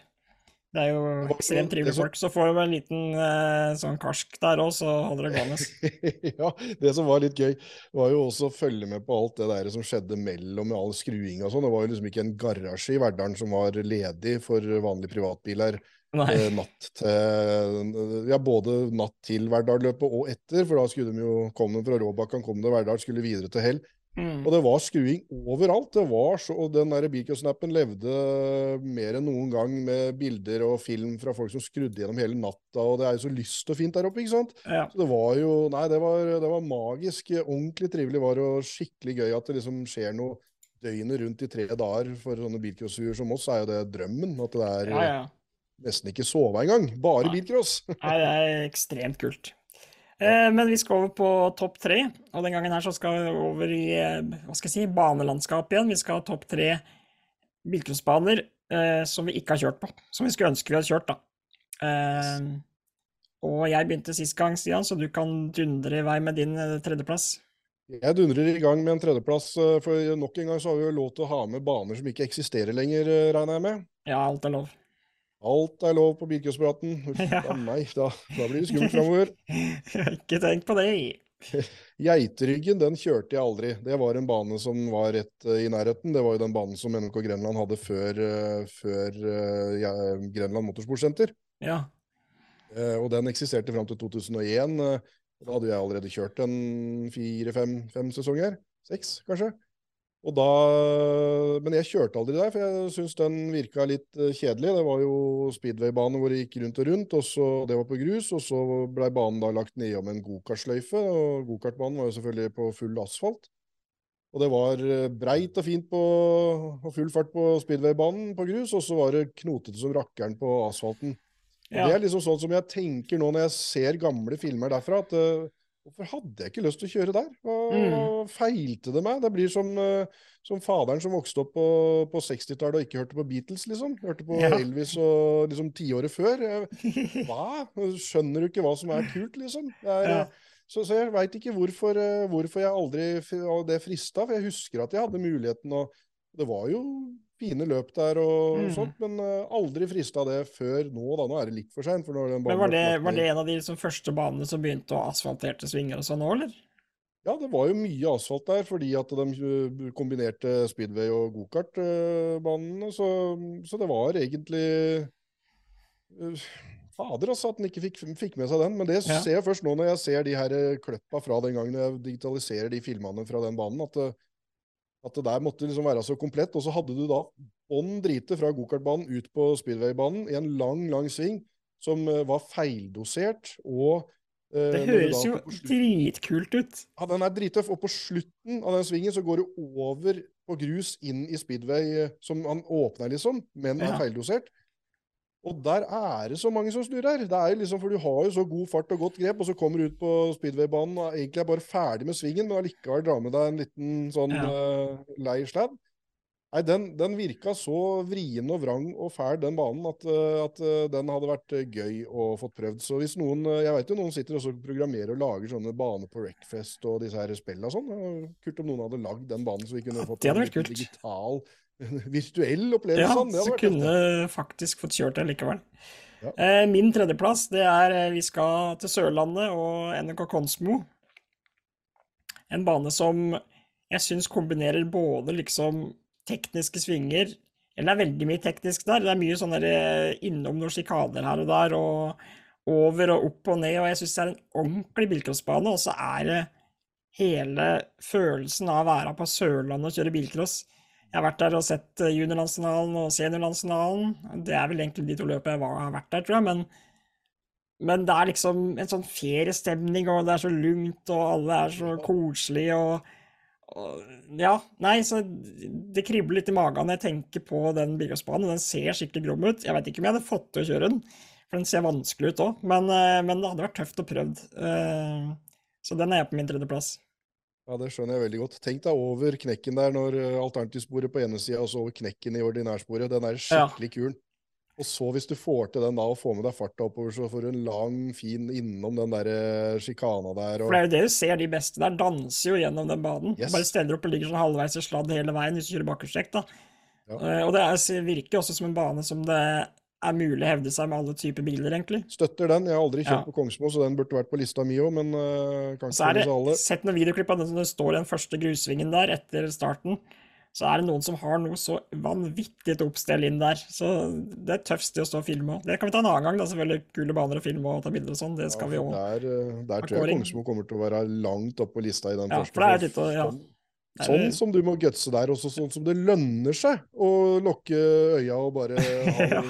Det er jo Det ekstremt trivelig som- folk. Så får du en liten eh, sånn karsk der òg, så holder det gående. (laughs) ja, det som var litt gøy, var jo også å følge med på alt det der som skjedde mellom all skruing og sånn. Det var jo liksom ikke en garasje i Verdalen som var ledig for vanlige privatbiler eh, natt til Ja, både natt til Verdal-løpet og etter, for da skulle de jo komme fra Råbakkan, kom til Verdal, skulle videre til Hell. Mm. Og det var skruing overalt. Det var så, og den der Bilcross-snappen levde mer enn noen gang med bilder og film fra folk som skrudde gjennom hele natta, og det er jo så lyst og fint der oppe, ikke sant? Ja. Så det var jo Nei, det var, det var magisk. Ordentlig trivelig var det, og skikkelig gøy at det liksom skjer noe døgnet rundt i tre dager. For sånne bilcrosshuer som oss er jo det drømmen. At det er ja, ja. nesten ikke sove engang. Bare bilcross. Nei, det er (laughs) ekstremt kult. Eh, men vi skal over på topp tre, og den gangen her så skal vi over i eh, hva skal jeg si, banelandskap igjen. Vi skal ha topp tre bilcrossbaner eh, som vi ikke har kjørt på, som vi skulle ønske vi hadde kjørt, da. Og jeg begynte sist gang, Stian, så du kan dundre i vei med din tredjeplass. Jeg dundrer i gang med en tredjeplass, for nok en gang så har vi jo lov til å ha med baner som ikke eksisterer lenger, regner jeg med. Ja, alt er lov. Alt er lov på bilcrosspraten. Uff (laughs) Ja. a meg, da, da blir det skummelt framover. (laughs) ikke tenk på det. (laughs) Geiteryggen den kjørte jeg aldri. Det var en bane som var rett eh, i nærheten. Det var jo den banen som NRK Grenland hadde før, eh, før eh, ja, Grenland Motorsportsenter. Ja. Og den eksisterte fram til 2001. eh, da hadde jeg allerede kjørt en fire-fem fem sesonger. Seks, kanskje. Og da, men jeg kjørte aldri der, for jeg syns den virka litt eh, kjedelig. Det var jo speedway-bane hvor det gikk rundt og rundt, og så, det var på grus. Og så blei banen da lagt nedom en gokartsløyfe, og gokartbanen var jo selvfølgelig på full asfalt. Og det var eh, breit og fint på, og full fart på speedway-banen på grus, og så var det knotete som rakkeren på asfalten. Ja. Det er liksom sånn som jeg tenker nå når jeg ser gamle filmer derfra, at eh, hvorfor hadde jeg ikke lyst til å kjøre der? Hva Mm. feilte det meg? Det blir som, eh, som faderen som vokste opp på, på 60-tallet og ikke hørte på Beatles, liksom. Hørte på Ja. Elvis og liksom tiåret før. (laughs) Hva? Skjønner du ikke hva som er kult, liksom? Er, Ja. eh, så, så jeg veit ikke hvorfor, eh, hvorfor jeg aldri det frista, for jeg husker at jeg hadde muligheten, og det var jo fine løp der og Mm. sånt, men eh, aldri frista det før nå, da. Nå er det litt for seint. Var det, var det en av de liksom, første banene som begynte å asfalterte svinger og sånn nå, eller? Ja, det var jo mye asfalt der, fordi at de eh, kombinerte speedway og gokartbanene. Så, så det var egentlig eh, Fader, altså, at den ikke fikk, fikk med seg den. Men det Ja. ser jeg først nå når jeg ser de her eh, kløppa fra den gangen jeg digitaliserer de filmene fra den banen, at at det der måtte liksom være så komplett. Og så hadde du da bånn drite fra gokartbanen ut på speedway-banen i en lang, lang sving som eh, var feildosert. og eh, Det høres da jo dritkult ut. ja, den er drittøff, og på slutten av den svingen så går du over på grus inn i speedway, eh, som han åpner liksom, men er Ja. feildosert. Og der er det så mange som snurrer. Det er jo liksom, for du har jo så god fart og godt grep, og så kommer du ut på speedway-banen og egentlig er bare ferdig med svingen, men allikevel drar med deg en liten sånn Ja. uh, lei sladd. Nei, den, den virka så vrien og vrang og fæl, den banen, at, eh, at eh, den hadde vært eh, gøy å fått prøvd. Så hvis noen eh, Jeg vet jo noen sitter og programmerer og lager sånne baner på Wreckfest og disse her spillene og sånn. Kult om noen hadde lagd den banen, så vi kunne Ja, fått en digital, (laughs) virtuell opplevelse. Ja, sånn. Så kunne det. faktisk fått kjørt det likevel. Ja. Eh, Min tredjeplass, det er eh, vi skal til Sørlandet og NRK Konsmo. En bane som jeg syns kombinerer både liksom tekniske svinger Eller det er veldig mye teknisk der. Det er mye sånn eh, innom noen sjikader her og der, og, over og opp og ned, og jeg syns det er en ordentlig bilcrossbane. Og så er det hele følelsen av å være på Sørlandet og kjøre bilcross. Jeg har vært der og sett eh, juniorlandsfinalen og seniorlandsfinalen. Det er vel egentlig de to løpene jeg var, har vært der, tror jeg. men men det er liksom en sånn feriestemning, og det er så lunt, og alle er så koselige, og, og Ja, nei, så det kribler litt i magen når jeg tenker på den bilcrossbanen. Den ser skikkelig grom ut. Jeg vet ikke om jeg hadde fått til å kjøre den, for den ser vanskelig ut òg, men, eh, men, det hadde vært tøft å prøve. Eh, så den er jeg på min tredjeplass. Ja, det skjønner jeg veldig godt. Tenk deg over knekken der når eh, alternativsporet på ene sida, og så over knekken i ordinærsporet. Den er skikkelig kul. Og så hvis du får til den da, og får med deg farta oppover, så får du en lang, fin innom den der eh, sjikana der. Og... For det er jo det du ser, de beste der danser jo gjennom den banen. Yes. Bare steller opp og ligger sånn halvveis i sladd hele veien hvis du kjører bakhjulstrekk, da. Ja. Uh, og det er, virker også som en bane som det er mulig å hevde seg med alle typer biler, egentlig. Støtter den. Jeg har aldri kjørt ja. på Kongsmo, så den burde vært på lista mi òg, men uh, kan ikke så det, alle. Sett noen videoklipp av den som står i den første grusvingen der etter starten så er det noen som har noe så vanvittig til oppstell inn der. Så det er tøft sted å stå og filme òg. Det kan vi ta en annen gang, da. Selvfølgelig kule baner å filme og ta bilder og sånn. Det skal ja, vi òg. Der, eh, der tror jeg Kongsmo kommer til å være langt oppe på lista i den ja, første. For det er litt, ja. Sånn, som du må gutse der, og sånn som det lønner seg å lukke øya og bare (laughs) ha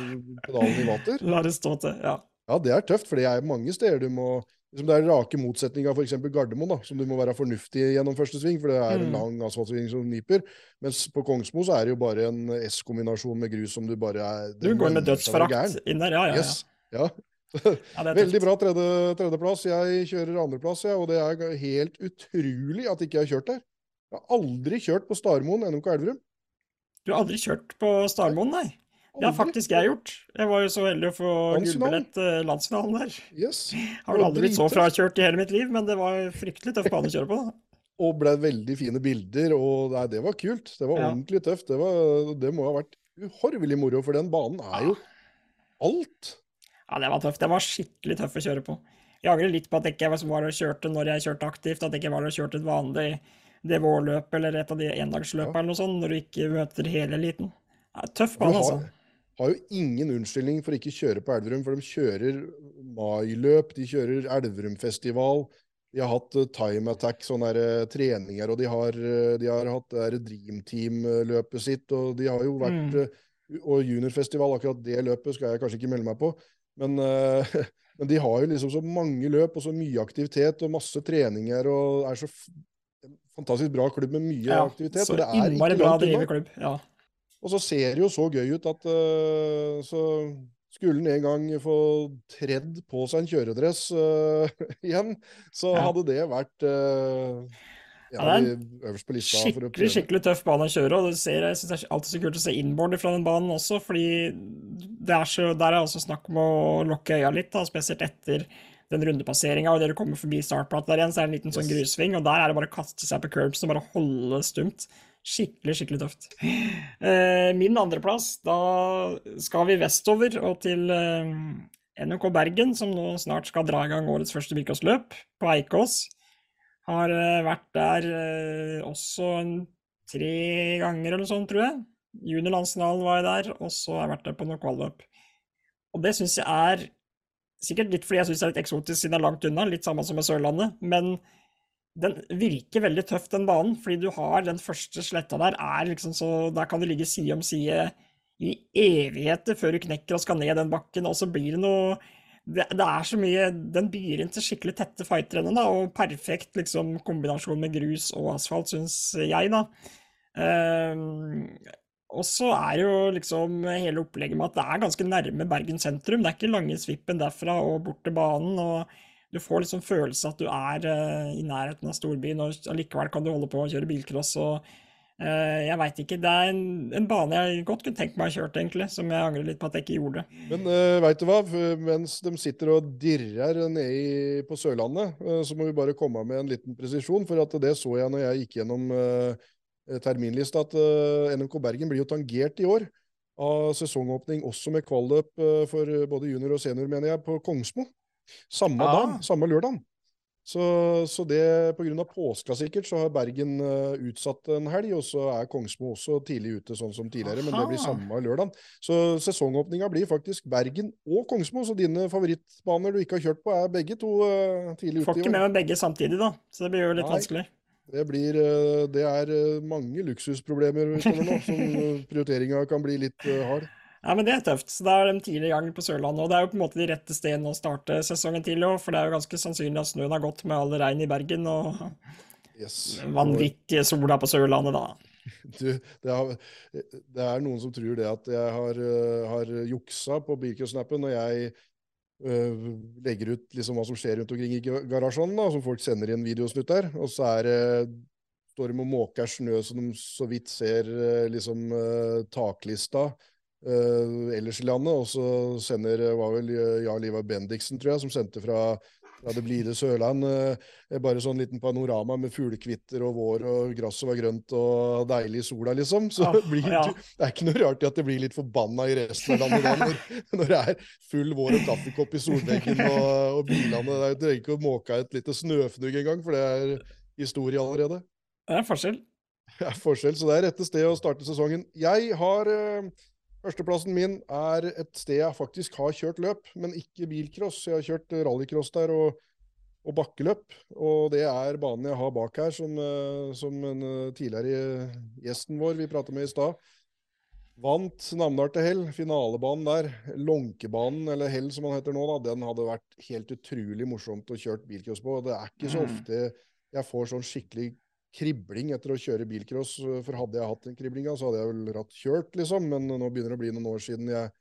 pedalen i vater. La det stå til, ja. Ja, det er tøft, for det er mange steder du må liksom det er rake motsetning av f.eks. Gardermoen, da, som du må være fornuftig gjennom første sving, for det er en mm. lang asfaltsving som nyper. Mens på Kongsmo så er det jo bare en S-kombinasjon med grus som du bare er Du går med dødsforakt inn der, ja, ja. Yes. ja. ja (laughs) Veldig bra tredje, tredjeplass. Jeg kjører andreplass, ja, og det er helt utrolig at ikke jeg har kjørt der. Jeg har aldri kjørt på Starmoen NMK Elverum. Du har aldri kjørt på Starmoen, nei? Det har faktisk jeg gjort. Jeg var jo så heldig å få gullbillett til landsfinalen der. Yes. Har vel aldri blitt så frakjørt i hele mitt liv, men det var fryktelig tøff bane å kjøre på. Og ble veldig fine bilder, og nei, det var kult. Det var ja. ordentlig tøft. Det, var, det, må ha vært uhorvelig moro, for den banen er jo alt. Ja, det var tøft. Det var skikkelig tøff å kjøre på. Jeg angrer litt på at jeg ikke var og kjørte når jeg kjørte aktivt, at jeg ikke var og kjørte et vanlig DVÅ-løp eller et av de endagsløpene eller noe sånt, når du ikke møter hele eliten. Tøff bane, altså har jo ingen unnskyldning for ikke kjøre på Elverum, for de kjører mailøp, de kjører Elverumfestival. De har hatt uh, time attack, sånne der, uh, treninger, og de har, uh, de har hatt det Dream Team-løpet sitt. Og de har jo vært mm. Og juniorfestival, akkurat det løpet skal jeg kanskje ikke melde meg på. Men, (laughs) men, de har jo liksom så mange løp og så mye aktivitet og masse treninger og er så fantastisk bra klubb med mye ja, aktivitet. Så innmari bra drevet klubb. ja. Og så ser det jo så gøy ut at uh, så skulle han en gang få tredd på seg en kjøredress uh, (laughs) igjen, så ja. hadde det vært uh, ja, ja, det er lista. Skikkelig skikkelig tøff bane å kjøre. og ser, Jeg syns det er alltid så kult å se inboard fra den banen også, fordi det er så, der er også snakk om å lukke øya litt, da, spesielt etter den rundepasseringa, og dere kommer forbi startplata der igjen, så er det en liten sånn sånn grusving, og der er det bare å kaste seg på curbs og bare holde stumt. Skikkelig, skikkelig tøft. Eh, min andreplass, da skal vi vestover og til NRK NOK Bergen, som nå snart skal dra i gang årets første bilcrossløp på Eikås. Har eh, vært der også tre ganger eller sånt, tror jeg. Juniorlandsfinalen var jeg der, og så har jeg vært der på noe kvalløp. Og det syns jeg er sikkert litt fordi jeg syns det er litt eksotisk siden det er langt unna, litt samme som med Sørlandet, men den virker veldig tøff, den banen, fordi du har den første sletta der, er liksom så Der kan du ligge side om side i evigheter før du knekker og skal ned den bakken, og så blir det noe det, det er så mye Den byr inn til skikkelig tette fighterrenn, da, og perfekt liksom kombinasjon med grus og asfalt, syns jeg, da. Um, og så er jo liksom hele opplegget med at det er ganske nærme Bergen sentrum. Det er ikke lange svippen derfra og bort til banen. og du får liksom følelse at du er uh, i nærheten av storbyen, og allikevel kan du holde på å kjøre bilcross. og uh, Jeg veit ikke. Det er en, en, bane jeg godt kunne tenkt meg å kjøre, egentlig, som jeg angrer litt på at jeg ikke gjorde. Men uh, eh, veit du hva, mens de sitter og dirrer nede på Sørlandet, uh, så må vi bare komme med en liten presisjon, for at det så jeg når jeg gikk gjennom terminlista, at NMK Bergen blir jo tangert i år av sesongåpning, også med kvalløp for både junior og senior, mener jeg, på Kongsmo. Samme ah. dag, samme lørdag. Så, så det pga. påska sikkert, så har Bergen utsatt en helg, og så er Kongsmo også tidlig ute, sånn som tidligere, men det blir samme lørdag. Så sesongåpninga blir faktisk Bergen og Kongsmo, så dine favorittbaner du ikke har kjørt på, er begge to tidlig ute i ikke med meg begge samtidig, da, så det blir jo litt Nei. vanskelig. Det, blir, uh, det er uh, mange luksusproblemer utover nå, som (laughs) uh, prioriteringa kan bli litt hard. Ja, men det er tøft. Så da er de tidlig i gang på Sørlandet. Og det er jo på en måte de rette stedene å starte sesongen til òg, for det er jo ganske sannsynlig at snøen har gått med all regn i Bergen og Yes. vanvittige sola på Sørlandet, da. (laughs) Du, det, har, det er noen som tror det at jeg har, har juksa på Bilcross-snappen når jeg legger ut liksom hva som skjer rundt omkring i garasjene, garasjen, da, som folk sender inn videosnutt der. Og så er det står de og måker snø så de så vidt ser uh, liksom uh, taklista ellers i landet. Og så sender var vel Jarl Ivar Bendiksen, tror jeg, som sendte fra fra det blide Sørland. eh, Bare sånn liten panorama med fuglekvitter og vår, og gresset var grønt og deilig i sola, liksom. Så Ah, (laughs) blir, ja. det er ikke noe rart at det blir litt forbanna i resten av landet da, når, (laughs) når det er full vår og kaffekopp i solveggen og, og bilene. Du trenger ikke å måke et lite snøfnugg engang, for det er historie allerede. Det er forskjell. Det er forskjell, så det er rette sted å starte sesongen. Jeg har eh, Førsteplassen min er et sted jeg faktisk har kjørt løp, men ikke bilcross. Jeg har kjørt rallycross der og, og bakkeløp. Og det er banen jeg har bak her, som, eh, som en eh, tidligere gjesten vår vi pratet med i stad. Vant Namdal til hell, finalebanen der. Lånkebanen, eller hell som den heter nå, da, den hadde vært helt utrolig morsomt å kjørt bilcross på. Det er ikke så Mm. ofte jeg får sånn skikkelig kribling etter å kjøre bilcross. For hadde jeg hatt den kriblinga, så hadde jeg vel ratt kjørt, liksom. Men nå begynner det å bli noen år siden jeg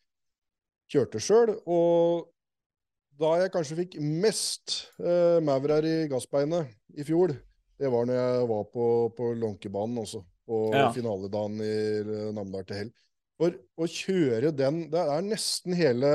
kjørte sjøl. Og da jeg kanskje fikk mest eh, maurer i gassbeinet i fjor, det var når jeg var på, på Lånkebanen også. På Ja. finaledagen i eh, Namdal til hell. For å kjøre den Det er nesten hele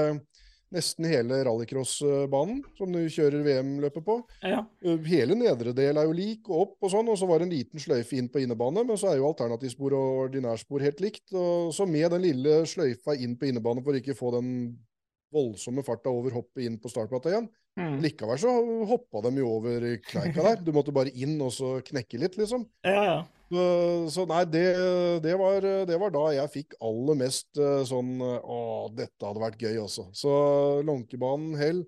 Nesten hele rallycrossbanen som du kjører VM-løpet på. Ja. Uh, Hele nedre del er jo lik og opp og sånn, og så var det en liten sløyfe inn på innebane, men så er jo alternativspor og ordinærspor helt likt. Og så med den lille sløyfa inn på innebane for ikke få den voldsomme farta over hoppet inn på startplata igjen. Mm. Likevel så hoppa de jo over kleika der. Du måtte bare inn og så knekke litt, liksom. (laughs) ja, ja. Så, nei, det, det, var, det var da jeg fikk aller mest eh, sånn Å, dette hadde vært gøy, altså. Så Lånkebanen hell,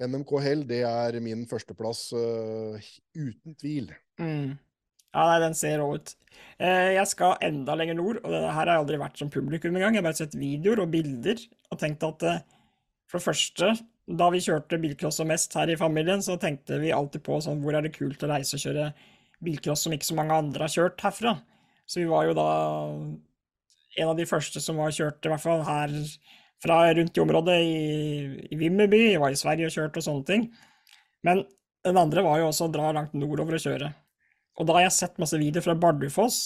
NMK hell, det er min førsteplass uh, uten tvil. Mm. Ja, nei, den ser rå ut. Eh, jeg skal enda lenger nord, og det her har jeg aldri vært som publikum engang. Jeg har bare sett videoer og bilder og tenkt at for det første, da vi kjørte bilcross som mest her i familien, så tenkte vi alltid på sånn, hvor er det kult å reise og kjøre bilcross som ikke så mange andre har kjørt herfra. Så vi var jo da en av de første som var kjørt, i hvert fall her fra rundt i området i, i Vimmerby, jeg var i Sverige og kjørte og sånne ting. Men den andre var jo også å dra langt nordover og kjøre. Og da har jeg sett masse videoer fra Bardufoss.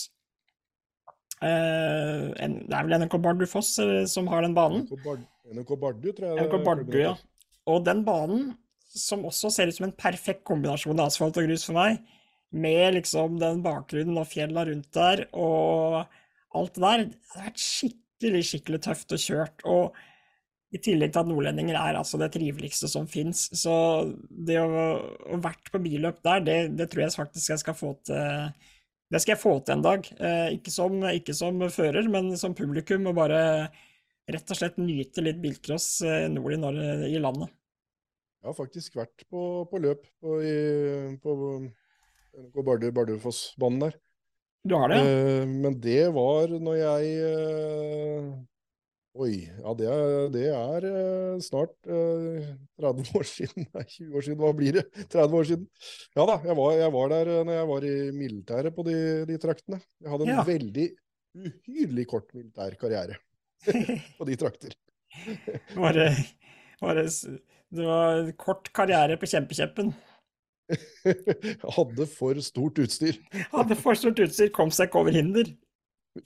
Eh, det er vel NRK Bardufoss eh, som har den banen. NRK, Bard NRK Bardu, tror jeg. NRK Bardu, ja. Og den banen, som også ser ut som en perfekt kombinasjon av asfalt og grus for meg, med liksom den bakgrunnen og fjella rundt der og alt det der, det har vært skikkelig, skikkelig tøft og kjørt. Og i tillegg til at nordlendinger er altså det triveligste som fins. Så det å, ha vært på billøp der, det, det tror jeg faktisk jeg skal få til. Det skal jeg få til en dag. Eh, ikke, som, ikke som fører, men som publikum. Og bare rett og slett nyte litt bilcross eh, nord i, Norge, i landet. Jeg har faktisk vært på, på løp på, i, på på Bardu, Bardufoss-banen der. Du har det? Eh, men det var når jeg eh, Oi, ja det er, det er eh, snart eh, 30 år (laughs) siden. Nei, 20 år siden, hva blir det? 30 år siden. Ja da, jeg var, jeg var der eh, når jeg var i militæret på de, de traktene. Jeg hadde en Ja. veldig uhyrlig kort militær karriere (laughs) på de trakter. (laughs) S- det var kort karriere på kjempekjeppen. (laughs) Hadde for stort utstyr. Hadde for stort utstyr, kom seg ikke over hinder.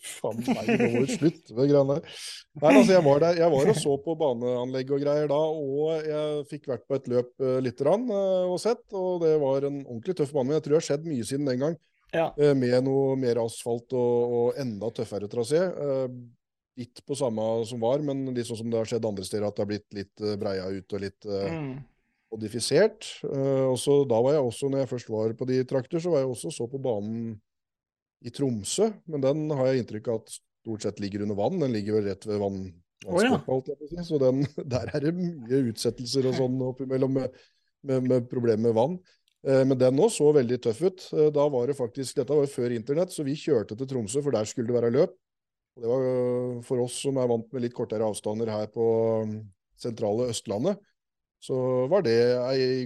Faen meg, det må det slutt med greiene der. Nei, altså, jeg var der, jeg var og så på baneanlegg og greier da, og jeg fikk vært på et løp uh, lite grann uh, og sett, og det var en ordentlig tøff bane. Jeg tror det har skjedd mye siden den gang, Ja. uh, med noe mer asfalt og, og enda tøffere trasé. Eh, litt på samme som var, men litt sånn som det har skjedd andre steder, at det har blitt litt uh, breia ut og litt, eh, Mm. modifisert. Eh, og så da var jeg også, når jeg først var på de trakter, så var jeg også så på banen i Tromsø. Men den har jeg inntrykk av at stort sett ligger under vann. Den ligger vel rett ved vann, Å, ja. vannskapet. Så den, (laughs) der er det mye utsettelser og sånn oppimellom med, med, med problemer med vann. Eh, Men den òg så veldig tøff ut. Eh, Da var det faktisk, Dette var jo før internett, så vi kjørte til Tromsø, for der skulle det være løp. Og det var For oss som er vant med litt kortere avstander her på øh, sentrale Østlandet, så var det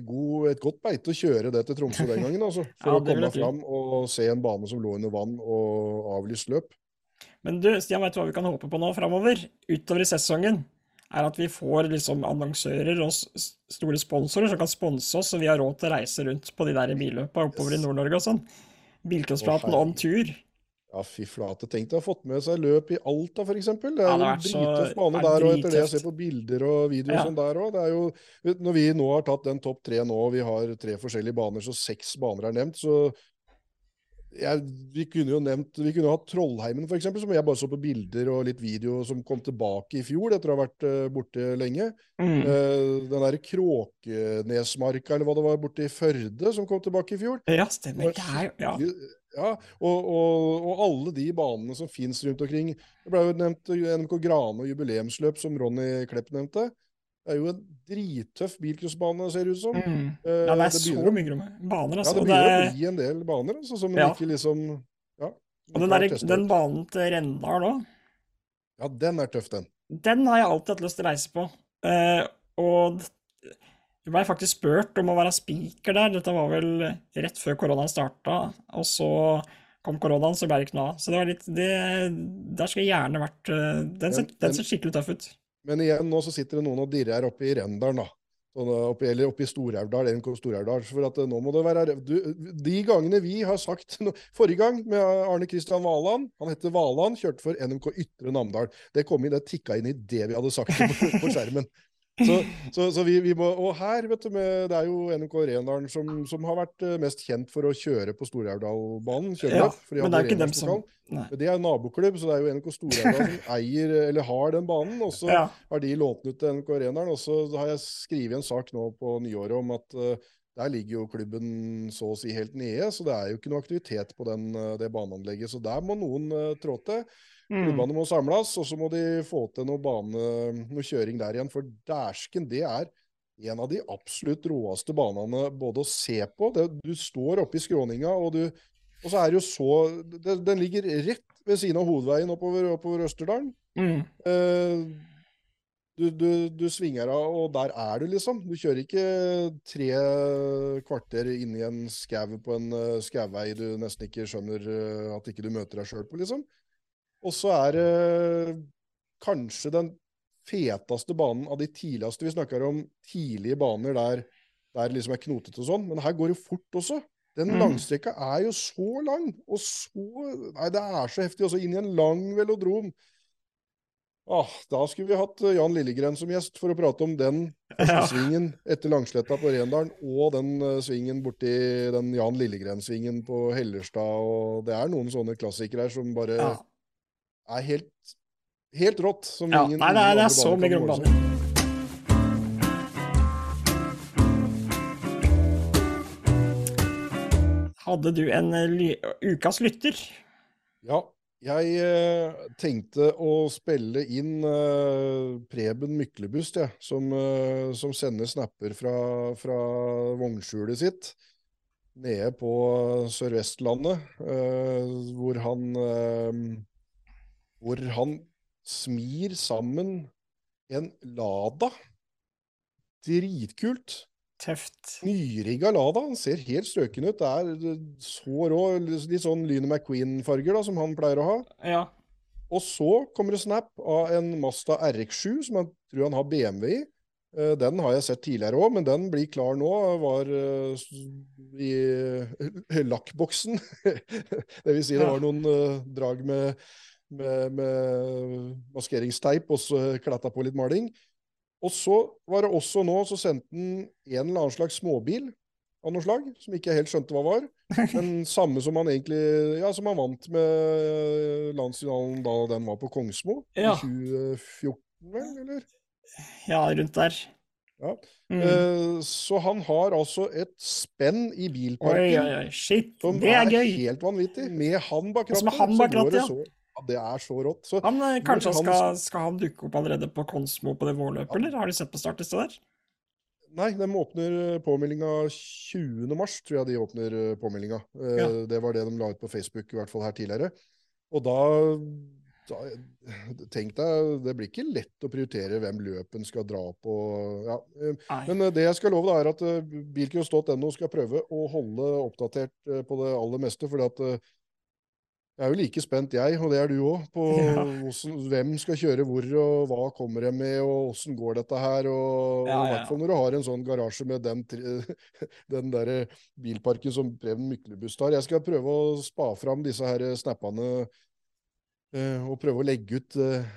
god, et godt beite å kjøre det til Tromsø den gangen. altså, (laughs) For Ja, å komme fram og se en bane som lå under vann og avlyst løp. Men du, Stian, vet du hva vi kan håpe på nå framover? Utover i sesongen? Er at vi får liksom annonsører og store sponsorer som kan sponse oss, så vi har råd til å reise rundt på de der billøpa oppover i Nord-Norge og sånn. Bilcrosspraten on tur. Ja, fy flate. Tenk deg å ha fått med seg løp i Alta, f.eks. Det er Ja, det jo vært bane er der, og etter det jeg ser på bilder og videoer Ja. sånn der òg. Jo Når vi nå har tatt den topp tre nå, og vi har tre forskjellige baner, så seks baner er nevnt, så jeg, vi kunne jo nevnt Vi kunne hatt Trollheimen, f.eks., som jeg bare så på bilder og litt video som kom tilbake i fjor, etter å ha vært uh, borte lenge. Mm. Uh, den derre Kråkenesmarka, eller hva det var, borte i Førde, som kom tilbake i fjor. Ja, stemmer. Det er jo Ja. Ja, og, og, og alle de banene som finnes rundt omkring. Det ble jo nevnt NMK Grane og jubileumsløp, som Ronny Klepp nevnte. Det er jo en drittøff bilcrossbane, ser det ut som. Mm. Eh, Ja, det er det så mye baner, Ja, altså. det begynner det- å bli en del baner, altså, som Ja. ikke liksom Ja. Og den, der, den banen til Rendal òg, Ja, den er tøff, den. den har jeg alltid hatt lyst til å reise på. Uh, og du blei faktisk spurt om å være spiker der. Dette var vel rett før koronaen starta, og så kom koronaen, så ble det ikke noe av. Så det var litt det, Der skulle jeg gjerne vært eh, Den ser, den ser skikkelig tøff ut. Men igjen, nå så sitter det noen og dirrer her oppe i Rendalen, da. Sånn, eh, oppe, eller oppe i Stor-Aurdal, NK Stor-Aurdal. For at eh, nå må det være du, De gangene vi har sagt (laughs) Forrige gang med Arne Kristian Valand, han heter Valand, kjørte for NMK Ytre Namdal. Det kom inn, det tikka inn i det vi hadde sagt på, på skjermen. Så, (laughs) så, så vi, vi må, Og her, vet du, med, det er jo NMK Rendalen som, som har vært eh, mest kjent for å kjøre på Stor-Aurdalbanen. Ja, men det er jo ikke dem som Nei. Det er en naboklubb, så det er jo NK Stor-Aurdal som (laughs) eier, eller har den banen. Og så Ja. har de lånt ut til NK Arenaen. Og så har jeg skrevet en sak nå på nyåret om at uh, der ligger jo klubben så å si helt nede, så det er jo ikke noe aktivitet på den, eh, det baneanlegget. Så der må noen uh, trå til. Mm. Klubbene må samles, og så må de få til noe bane, noe kjøring der igjen. For dæsken, det er en av de absolutt råeste banene både å se på. Det, du står oppe i skråninga, og, du, og så er det jo så det, Den ligger rett ved siden av hovedveien oppover, oppover Østerdalen. Mm. Eh, du, du, du svinger av, og der er du, liksom. Du kjører ikke tre kvarter inn i en skau på en uh, skauvei du nesten ikke skjønner eh, at ikke du møter deg sjøl på, liksom. Og så er det kanskje den feteste banen av de tidligste. Vi snakker om tidlige baner der det liksom er knotete og sånn, men her går det fort også. Den Mm. langstrekka er jo så lang, og så Nei, det er så heftig. Også inn i en lang velodrom. Ah, da skulle vi hatt eh, Jan Lillegren som gjest for å prate om den (laughs) Ja. svingen etter Langsletta på Rendalen, og den uh, svingen borti den Jan Lillegren-svingen på Hellerstad. og Det er noen sånne klassikere her som bare Ja. Er helt, helt rått. Som ja. ingen, Nei, det er, det er så mye kan gromme måle seg. baner. Hadde du en eh, ukas lytter? Ja, jeg eh, tenkte å spille inn eh, Preben Myklebust, jeg, som, eh, som sender snapper fra, fra vognskjulet sitt nede på Sør-Vestlandet, eh, hvor han eh, hvor han smir sammen en Lada. Dritkult. Tøft. Nyrigga Lada. Han ser helt strøken ut. Det er eh, så rå. Litt sånn Lyne McQueen-farger da, som han pleier å ha. Ja. Og så kommer det snap av en Mazda RX7, som jeg tror han har BMW i. Eh, Den har jeg sett tidligere òg, men den blir klar nå. Var eh, i (laughs) lakkboksen. (laughs) det vil si det var noen drag med, med, med maskeringsteip, og så klatta på litt maling. Og så var det også nå, så sendte han en eller annen slags småbil av noe slag, som ikke helt skjønte hva var. Men (laughs) samme som han egentlig Ja, som han vant med landsfinalen da den var på Kongsmo Ja. i 2014, vel, eller? ja, rundt der. Mm. Eh, så han har altså et spenn i bilparken oi, oi. Shit, som det er gøy. helt vanvittig. Med han bak rattet. så går det så- ja. Det er så rått. Så Han, eh, kanskje han skal, skal han dukke opp allerede på Konsmo på det vårløpet, eller? Har du sett på startlista der? Nei, de åpner påmeldinga 20. mars, tror jeg de åpner eh, påmeldinga. Eh, Ja. Det var det de la ut på Facebook, i hvert fall her tidligere. Og da, da Tenk deg, det blir ikke lett å prioritere hvem løpen skal dra på. Ja. eh, Men eh, det jeg skal love, da, er at eh, bilcross.no skal prøve å holde oppdatert eh, på det aller meste. fordi at eh, jeg er jo like spent, jeg, og det er du òg, på (laughs) Ja. hvordan, hvem skal kjøre hvor, og hva kommer de med, og åssen går dette her. Og, Ja, og i hvert fall når du har en sånn garasje med den, (laughs) den der bilparken som Preben Myklebust har. Jeg skal prøve å spa fram disse her snappene eh, og prøve å legge ut eh,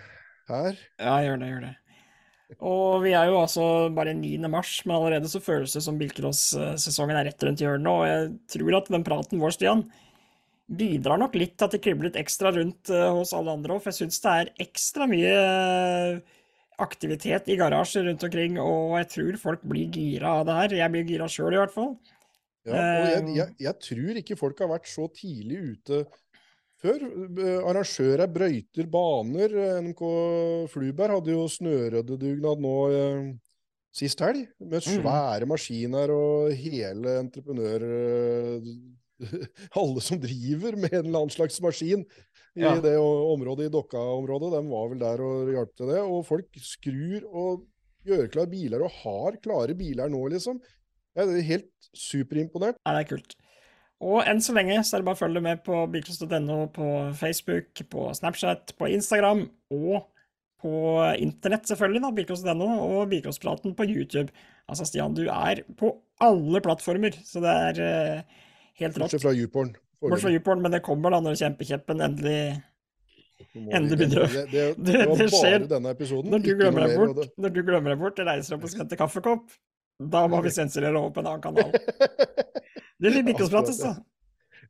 her. Ja, gjør det, gjør det. Og vi er jo altså bare 9. mars, men allerede så føles det som bilcross-sesongen er rett rundt hjørnet, og jeg tror at den praten vår, Stian, bidrar nok litt til at det kribler litt ekstra rundt eh, hos alle andre òg, for jeg syns det er ekstra mye eh, aktivitet i garasjer rundt omkring, og jeg tror folk blir gira av det her. Jeg blir gira sjøl, i hvert fall. Ja, og jeg, Eh, jeg, jeg tror ikke folk har vært så tidlig ute før. Arrangører brøyter baner. NMK Fluberg hadde jo snøryddedugnad nå eh, sist helg, med Mm. svære maskiner og hele entreprenør... eh, (laughs) Alle som driver med en eller annen slags maskin i Ja. det området, i Dokka-området, de var vel der og hjalp til det. Og folk skrur og gjør klar biler, og har klare biler nå, liksom. Jeg er helt superimponert. Ja, det er kult. Og enn så lenge så er det bare å følge med på bilcross.no på Facebook, på Snapchat, på Instagram og på internett, selvfølgelig, da, bilcross.no, og bilcrosspraten på YouTube. Altså, Stian, du er på alle plattformer, så det er eh, helt rått. Bortsett fra YouPorn. Bortsett fra YouPorn, men det kommer da når kjempekjeppen endelig endelig begynner å- det, det, (laughs) det, var skjer bare denne episoden. Når du glemmer deg bort, når du glemmer deg bort, reiser deg opp og skal hente kaffekopp, da må vi sensurere over på en annen kanal. (laughs) Det blir Bikkjosprates, da.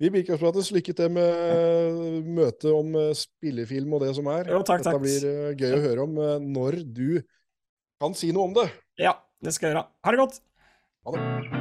Vi Bikkjosprates, lykke til med møtet om eh, spillefilm og det som er. Jo, takk, takk. Dette blir eh, gøy å høre om eh, når du kan si noe om det. Ja, det skal jeg gjøre. Ha det godt! Ha det.